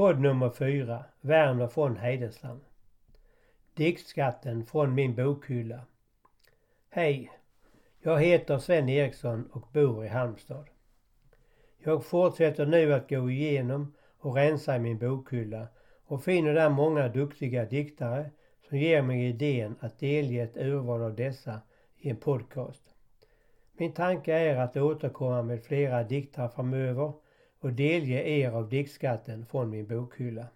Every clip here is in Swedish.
Podd nummer 4, Verner von Heidenstam. Diktskatten från min bokhylla. Hej! Jag heter Sven Eriksson och bor i Halmstad. Jag fortsätter nu att gå igenom och rensa i min bokhylla och finner där många duktiga diktare som ger mig idén att delge ett urval av dessa i en podcast. Min tanke är att återkomma med flera diktare framöver och delge er av diktskatten från min bokhylla.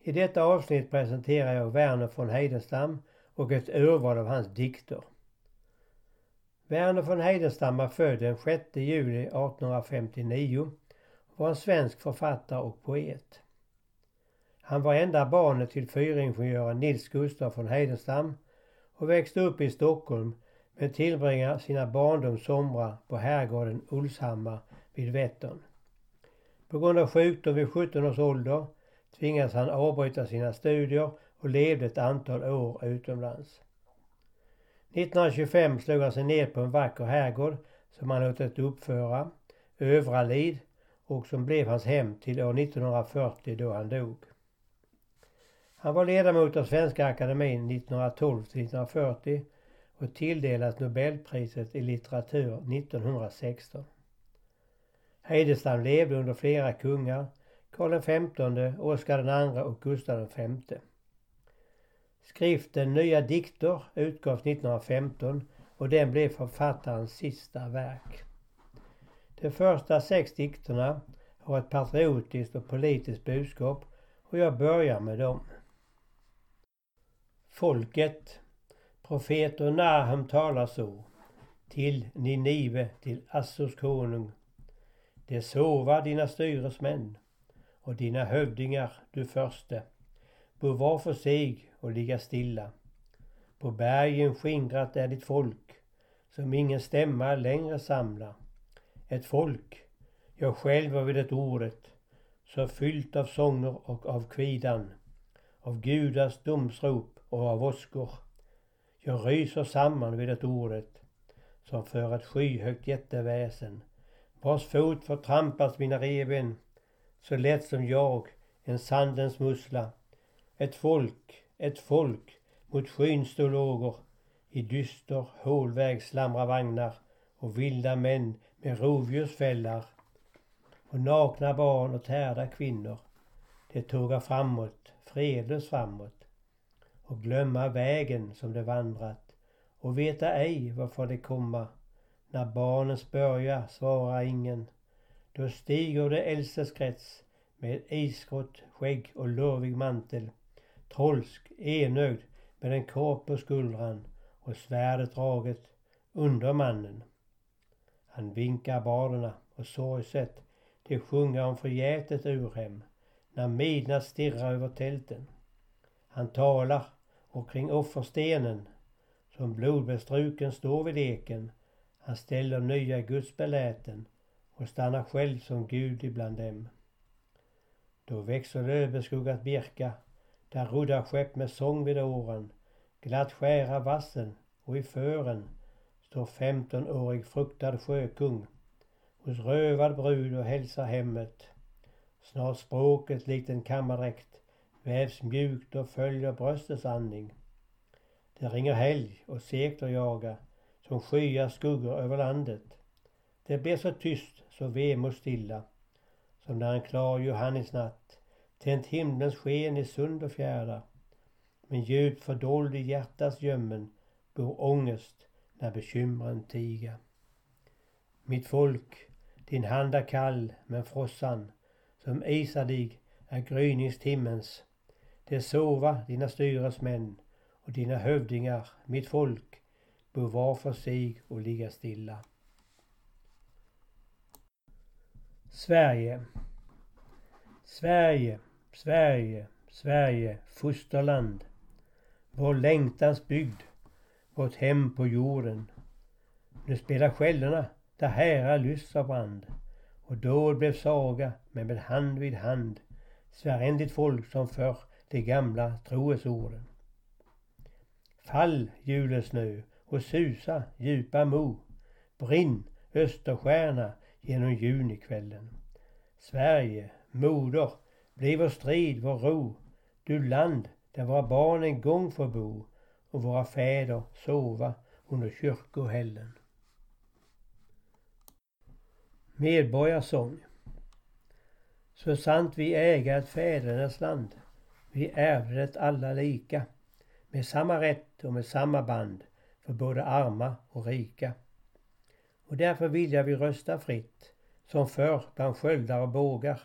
I detta avsnitt presenterar jag Verner von Heidenstam och ett urval av hans dikter. Verner von Heidenstam var född den 6 juli 1859 och var en svensk författare och poet. Han var enda barnet till fyringenjören Nils Gustaf von Heidenstam och växte upp i Stockholm men tillbringar sina barndomssomrar på herrgården Ulshammar vid Vättern. På grund av sjukdom vid 17 års ålder tvingades han avbryta sina studier och levde ett antal år utomlands. 1925 slog han sig ner på en vacker herrgård som han låtit uppföra, Övralid, och som blev hans hem till år 1940 då han dog. Han var ledamot av Svenska Akademien 1912 1940 och tilldelades Nobelpriset i litteratur 1916. Heidestam levde under flera kungar, Karl XV, Oscar II och Gustav V. Skriften Nya dikter utgavs 1915 och den blev författarens sista verk. De första sex dikterna har ett patriotiskt och politiskt budskap och jag börjar med dem. Folket Profeter Nahum talar så till Ninive, till Assurs konung. Det sova dina styresmän och dina hövdingar, du förste, bo var för sig och ligga stilla. På bergen skingrat är ditt folk, som ingen stämma längre samlar. Ett folk, jag själv var vid det ordet, så fyllt av sånger och av kvidan, av gudars domsrop och av åskor. Jag ryser samman vid det ordet, som för ett skyhögt jätteväsen, vars fot förtrampas mina revben, så lätt som jag, en sandens mussla. Ett folk, ett folk, mot skyn stå i dyster hålväg slamrar vagnar och vilda män med rovdjursfällar och nakna barn och tärda kvinnor. De tågar framåt, fredlöst framåt och glömma vägen som de vandrat och veta ej varför de komma. När barnens börja svarar ingen. Då stiger de äldstes krets med isgrått skägg och lurvig mantel. Trolsk, enögd med en korp på skuldran och svärdet draget under mannen. Han vinkar barnen och sorgset de sjunger om förgätet urhem när midnatt stirrar över tälten. Han talar och kring offerstenen som blodbestruken står vid eken han ställer nya gudsbeläten och stannar själv som Gud ibland dem. Då växer lövbeskuggat birka där ruddar skepp med sång vid åren glatt skära vassen och i fören står femtonårig fruktad sjökung hos rövad brud och hälsar hemmet. Snart språket likt en kammardräkt vävs mjukt och följer bröstets andning. Det ringer helg och sekler jagar som skyar skuggor över landet. Det blir så tyst, så vemodstilla som när en klar Johannisnatt tänt himlens sken i sund och fjärda. Men djupt fördold i hjärtats gömmen bor ångest när bekymren tiga. Mitt folk, din hand är kall men frossan som isar dig är gryningstimmens. Det sova dina styresmän och dina hövdingar, mitt folk, bör var för sig och ligga stilla. Sverige Sverige, Sverige, Sverige, fosterland. Vår längtans bygd, vårt hem på jorden. Nu spelar skällorna där härar lystra brand. Och då blev saga, men med hand vid hand Svärändigt folk som förr de gamla troesorden. Fall julesnö och susa djupa mo. Brinn österstjärna genom junikvällen. Sverige, moder, bli vår strid, vår ro. Du land där våra barn en gång får bo och våra fäder sova under kyrkohällen. Medborgarsång Så sant vi äga ett fädernas land, vi ärvde det alla lika, med samma rätt och med samma band för både arma och rika. Och därför vilja vi rösta fritt, som förr bland sköldar och bågar,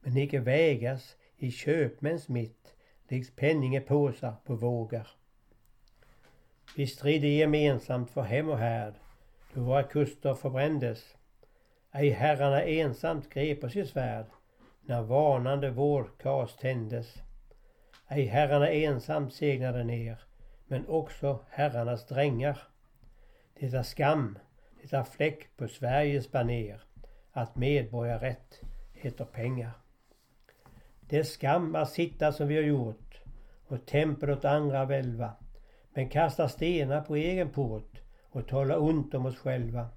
men icke vägas i köpmäns mitt, likt penningepåsar på vågar. Vi stridde gemensamt för hem och härd, då våra kuster förbrändes. Ej herrarna ensamt grep sitt svärd, när varnande vårkas tändes. Ej herrarna ensamt segnade ner, men också herrarnas drängar. Det är skam, det är fläck på Sveriges baner, att medborgarrätt heter pengar. Det är skam att sitta som vi har gjort och tempel åt andra välva, men kasta stenar på egen port och tala ont om oss själva.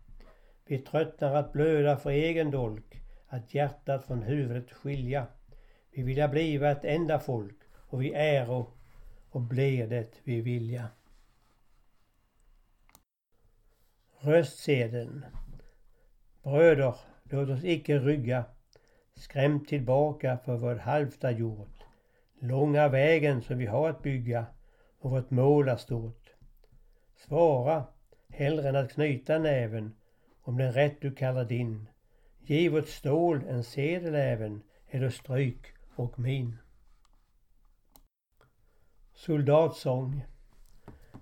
Vi tröttnar att blöda för egen dolk, att hjärtat från huvudet skilja. Vi vilja bliva ett enda folk och vi äro och blir det vi vilja. Röstsedeln Bröder, låt oss icke rygga skrämt tillbaka för vad halvt gjort. Långa vägen som vi har att bygga och vårt mål är stort. Svara hellre än att knyta näven om den rätt du kallar din. Giv åt stål en sedel även eller stryk och min. Soldatsång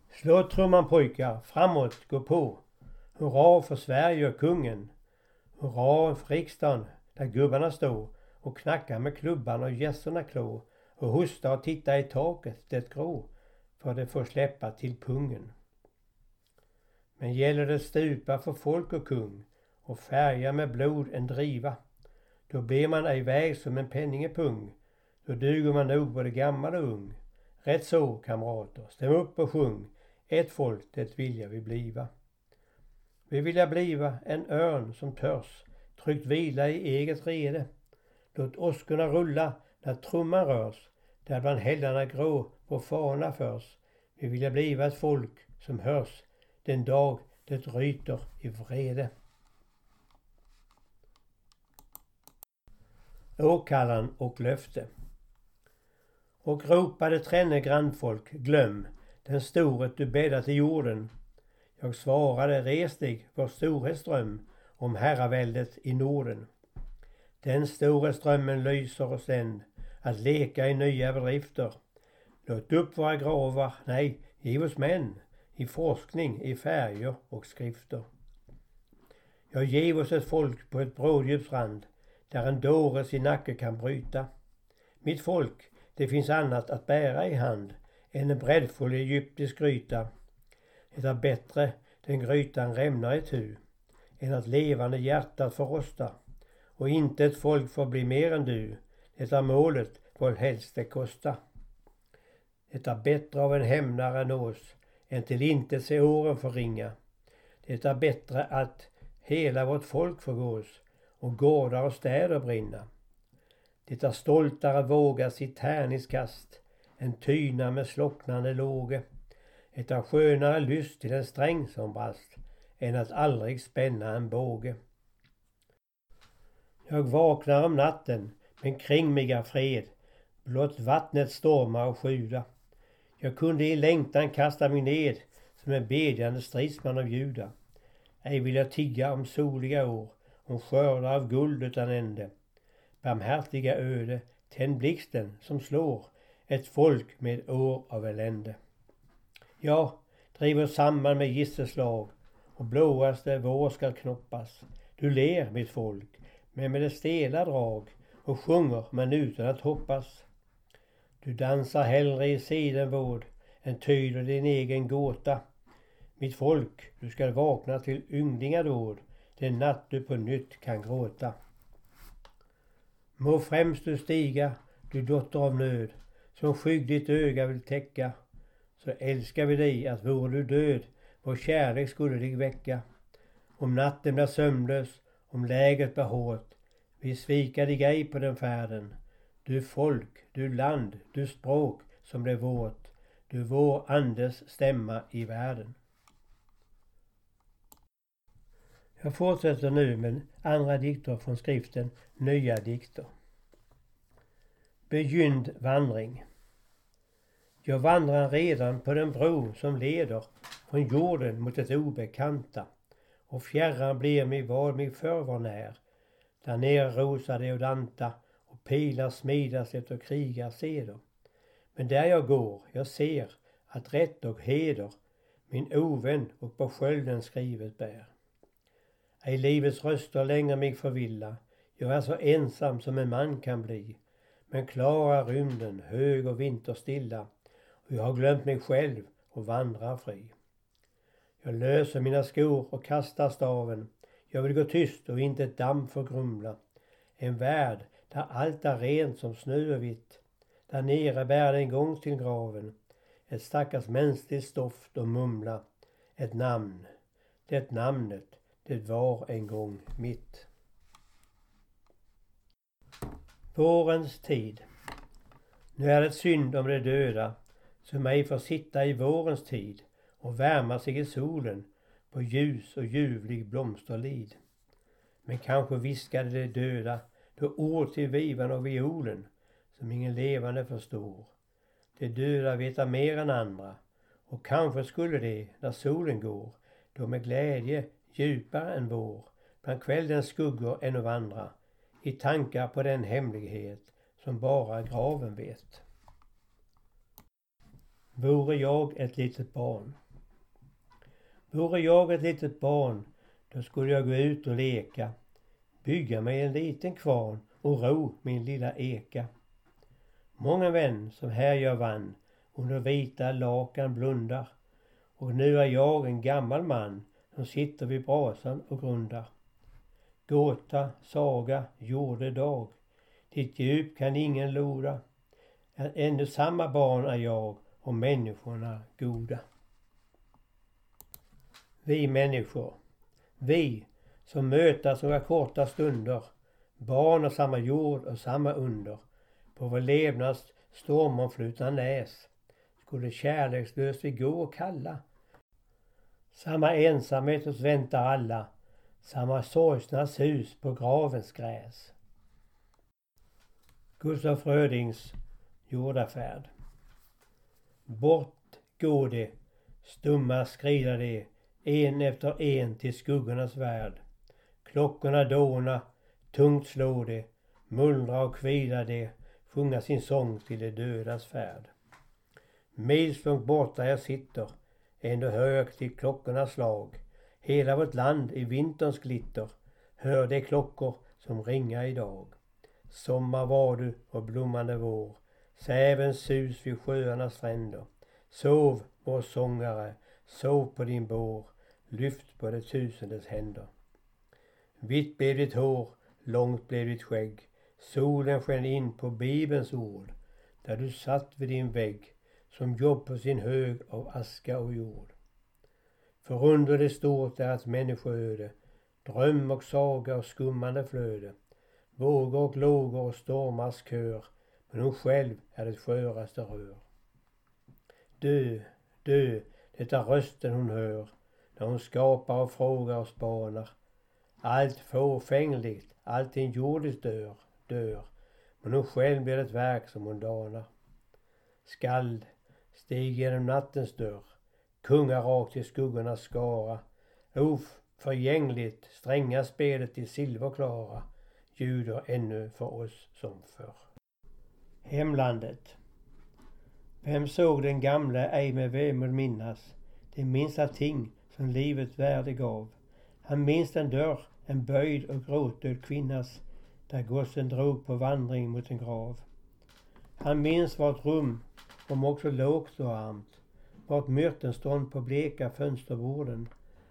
Slå trumman pojkar, framåt, gå på. Hurra för Sverige och kungen. Hurra för riksdagen där gubbarna står och knackar med klubban och gässorna klå och hostar och tittar i taket, det grå, för det får släppa till pungen. Men gäller det stupa för folk och kung och färga med blod en driva, då ber man ej väg som en penningepung, då duger man nog både gammal och ung. Rätt så kamrater, stäm upp och sjung, ett folk det vilja vi bliva. Vi vilja bliva en örn som törs tryggt vila i eget rede. Låt åskorna rulla när trumman rörs, där bland hällarna grå vår fana förs. Vi vilja bliva ett folk som hörs den dag det ryter i vrede. Åkallan och löfte. Och ropade tränne grannfolk, glöm den storhet du bäddat i jorden. Jag svarade, res dig, vår storhetsdröm om herraväldet i Norden. Den store strömmen lyser oss än att leka i nya bedrifter. Låt upp våra gravar, nej, giv oss män i forskning, i färger och skrifter. Jag giv oss ett folk på ett bråddjupsrand där en dåre sin nacke kan bryta. Mitt folk, det finns annat att bära i hand än en breddfull egyptisk gryta. Det är bättre den grytan rämnar i tu än att levande hjärtat får rosta. Och inte ett folk får bli mer än du. Det är målet, vad helst det kosta. Det är bättre av en hämnare nås än till intet se åren förringa. Det är bättre att hela vårt folk förgås och gårdar och städer brinna. Det är stoltare våga sitt tärningskast än tyna med slocknande låge. Det är skönare lyst till en sträng som brast än att aldrig spänna en båge. Jag vaknar om natten, men kring mig är fred, blott vattnet stormar och sjuda. Jag kunde i längtan kasta mig ned som en bedjande stridsman av Juda. Ej vill jag tigga om soliga år, om skördar av guld utan ände. Barmhärtiga öde, tänd blixten som slår ett folk med år av elände. Ja, driver samman med gisselslag och blåaste vår skall knoppas. Du ler mitt folk, men med det stela drag och sjunger men utan att hoppas. Du dansar hellre i sidenvård än tyder din egen gåta. Mitt folk, du skall vakna till ynglingadåd den natt du på nytt kan gråta. Må främst du stiga, du dotter av nöd, som skygg ditt öga vill täcka. Så älskar vi dig att vore du död vår kärlek skulle dig väcka. Om natten blir sömnlös, om läget blir hårt. Vi svika dig ej på den färden. du folk, du land, du språk som blev vårt, du vår andes stämma i världen. Jag fortsätter nu med andra dikter från skriften Nya dikter. Begynd vandring. Jag vandrar redan på den bro som leder från jorden mot det obekanta och fjärran blir mig vad mig förr var när. Där nere rosar det och danta och pilar smidas efter krigarseder. Men där jag går, jag ser att rätt och heder min ovän och på skölden skrivet bär. Ej livets röster längre mig förvilla, jag är så ensam som en man kan bli. Men klara rymden, hög och vinterstilla och jag har glömt mig själv och vandrar fri. Jag löser mina skor och kastar staven. Jag vill gå tyst och inte ett damm får grumla. En värld där allt är rent som snö och vitt. Där nere bär det en gång till graven. Ett stackars mänskligt stoft och mumla. Ett namn. Det namnet, det var en gång mitt. Vårens tid. Nu är det synd om de döda som ej får sitta i vårens tid och värma sig i solen på ljus och ljuvlig blomsterlid. Men kanske viskade de döda då ord till vivan och violen som ingen levande förstår. De döda veta mer än andra och kanske skulle de, när solen går, då med glädje djupare än vår, bland kvällens skuggor än och vandra, i tankar på den hemlighet som bara graven vet. Vore jag ett litet barn Vore jag ett litet barn, då skulle jag gå ut och leka, bygga mig en liten kvarn och ro min lilla eka. Många vän som här jag vann under vita lakan blundar och nu är jag en gammal man som sitter vid brasan och grundar. Gåta, saga, jordedag, ditt djup kan ingen loda. Ännu samma barn är jag och människorna goda vi människor. Vi som mötas några korta stunder, barn av samma jord och samma under, på vår levnads stormomflutna näs, skulle kärlekslöst vi gå och kalla. Samma ensamhet oss väntar alla, samma sorgsna sus på gravens gräs. Gustaf Frödings jordafärd. Bort går det, stumma skrida det, en efter en till skuggornas värld. Klockorna dåna, tungt slår det, mullra och kvida det, sjunga sin sång till de dödas färd. Milslångt borta jag sitter, ändå hör jag till klockornas slag. Hela vårt land i vinterns glitter, hör de klockor som ringa idag. Sommar var du och blommande vår, sävens sus vid sjöarnas stränder. Sov, vår sångare, sov på din bår, lyft på det tusendes händer. Vitt blev ditt hår, långt blev ditt skägg. Solen sken in på Bibelns ord, där du satt vid din vägg som jobb på sin hög av aska och jord. Förunderligt stort är ett människoöde, dröm och saga och skummande flöde, vågor och lågor och stormars kör, men hon själv är det sköraste rör. Dö, dö, det är rösten hon hör, när hon skapar och frågar och spanar. Allt fåfängligt, allting jordiskt dör, dör. Men hon själv blir ett verk som hon danar. Skald, stig genom nattens dörr. Kungar rakt i skuggornas skara. Oförgängligt, stränga spelet i silverklara ljuder ännu för oss som förr. Hemlandet. Vem såg den gamle ej med vemod minnas det minsta ting som livet värde gav. Han minns en dörr, en böjd och gråtdöd kvinnas, där gossen drog på vandring mot en grav. Han minns vart rum, om också lågt och varmt, vart möten stånd på bleka fönsterborden.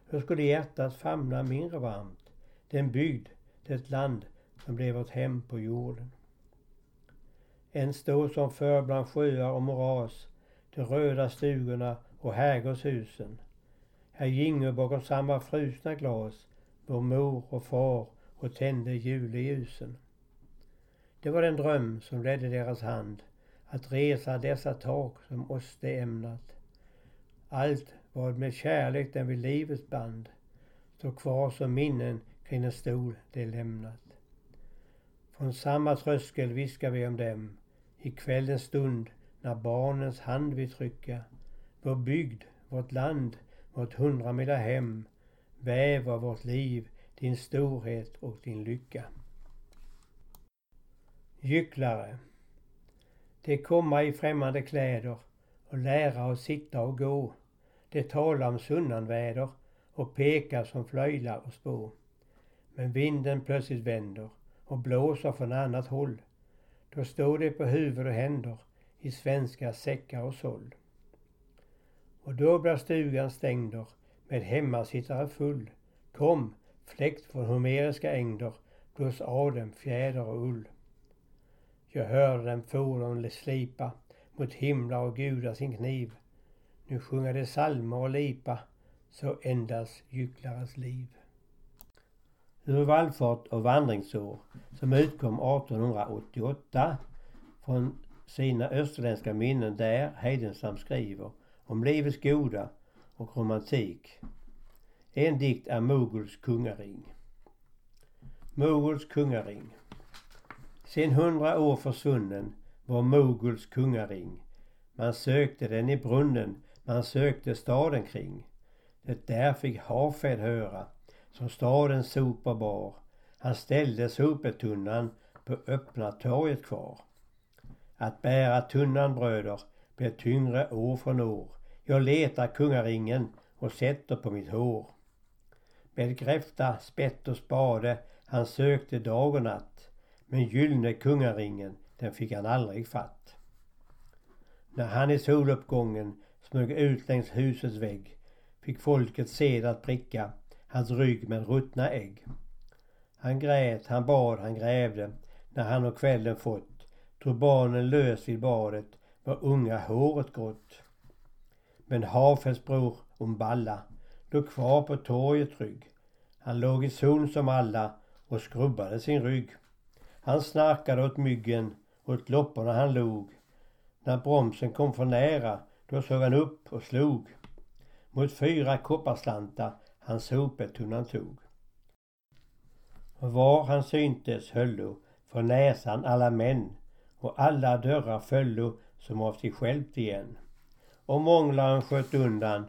Hur skulle hjärtat famna mindre varmt? Den bygd, det land som blev vårt hem på jorden. En stå som förr bland sjöar och moras, de röda stugorna och herrgårdshusen. Här gingo bakom samma frusna glas vår mor och far och tände juleljusen. Det var den dröm som ledde deras hand att resa dessa tak som oss det ämnat. Allt vad med kärlek den vid livets band står kvar som minnen kring en stol de lämnat. Från samma tröskel viskar vi om dem i kvällens stund när barnens hand vi trycka. Vår bygd, vårt land, vårt hundramila hem Väver vårt liv din storhet och din lycka. Gycklare. De komma i främmande kläder och lära oss sitta och gå. De talar om sunnanväder och pekar som flöjlar och spå. Men vinden plötsligt vänder och blåser från annat håll. Då står de på huvud och händer i svenska säckar och såll. Och då blir stugan stängder med hemmasittare full. Kom, fläkt från homeriska ängder, blås av dem fjäder och ull. Jag hörde dem fordon slipa mot himlar och gudar sin kniv. Nu sjunger de salmer och lipa, så ändas gycklares liv. Ur vallfart och vandringsår som utkom 1888 från sina österländska minnen där Heidenstam skriver om livets goda och romantik. En dikt är Moguls kungaring. Moguls kungaring. Sen hundra år försvunnen var Moguls kungaring. Man sökte den i brunnen, man sökte staden kring. Det där fick Hafed höra, som stadens sopor bar. Han ställde sopetunnan på öppna torget kvar. Att bära tunnan bröder blir tyngre år från år. Jag letar kungaringen och sätter på mitt hår. Med gräfta, spett och spade han sökte dag och natt. Men gyllne kungaringen, den fick han aldrig fatt. När han i soluppgången smög ut längs husets vägg fick folket sed att pricka hans rygg med ruttna ägg. Han grät, han bad, han grävde när han och kvällen fått drog barnen lös vid badet var unga håret grått. Men Hafes bror Umballa låg kvar på torget trygg. Han låg i sol som alla och skrubbade sin rygg. Han snarkade åt myggen, åt lopporna han log. När bromsen kom för nära, då såg han upp och slog. Mot fyra kopparslantar han sopetunnan tog. Och var han syntes höllo för näsan alla män och alla dörrar föllo som av sig självt igen. Och månglaren sköt undan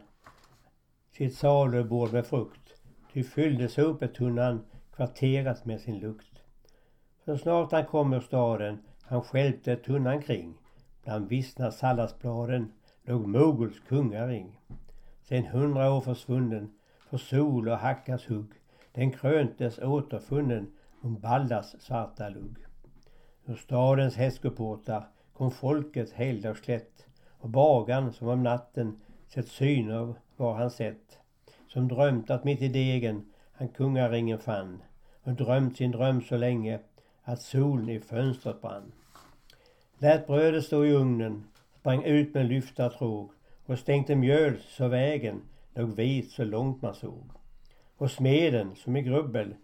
sitt salubord med frukt, ty fyllde sopetunnan kvarteret med sin lukt. Så snart han kom ur staden han skälpte tunnan kring. Bland vissna salladsbladen låg Moguls kungaring. Sen hundra år försvunnen för sol och hackas hugg. Den kröntes återfunnen om Baldas svarta lugg. Ur stadens hästkuportar kom folket heldagsklätt och bagan som om natten sett syner var han sett. Som drömt att mitt i degen han kungaringen fann och drömt sin dröm så länge att solen i fönstret brann. Lät brödet stå i ugnen, sprang ut med lyfta tråg och stänkte mjöl så vägen låg vit så långt man såg. Och smeden, som i grubbel,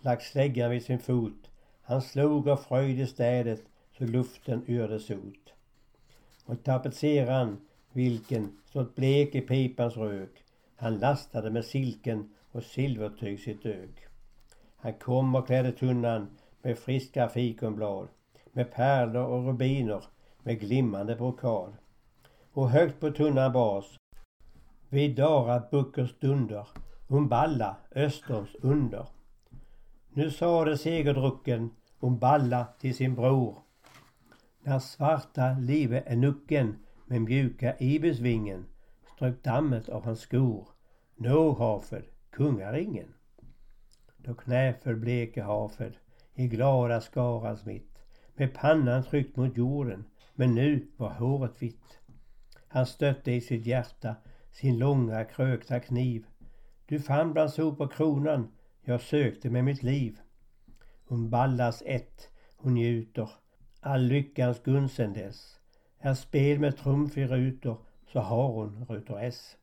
lagt släggan vid sin fot, han slog av fröjd i städet så luften yrdes ut. Och tapetseraren, vilken stått blek i pipans rök, han lastade med silken och silvertyg sitt ög. Han kom och klädde tunnan med friska fikonblad, med pärlor och rubiner, med glimmande brokad. Och högt på tunnan bas, vid Dara Buckers dunder, Umballa, Österns under. Nu sade segerdrucken Umballa till sin bror. När svarta live är nucken med mjuka ibisvingen strök dammet av hans skor. Nå Hafed, kungaringen. Då knäföll bleke Hafed i glada skarans mitt med pannan tryckt mot jorden men nu var håret vitt. Han stötte i sitt hjärta sin långa krökta kniv. Du fann bland sopor kronan jag sökte med mitt liv. Hon ballas ett, hon njuter all lyckans gun sen dess. Är spel med trumf i rutor så har hon rutor S.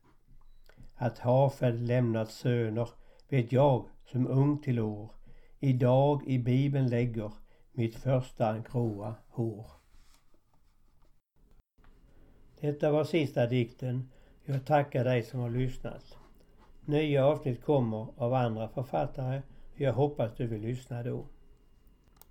Att Hafel lämnat söner vet jag som ung till år idag i bibeln lägger mitt första gråa hår. Detta var sista dikten. Jag tackar dig som har lyssnat. Nya avsnitt kommer av andra författare. Jag hoppas du vill lyssna då.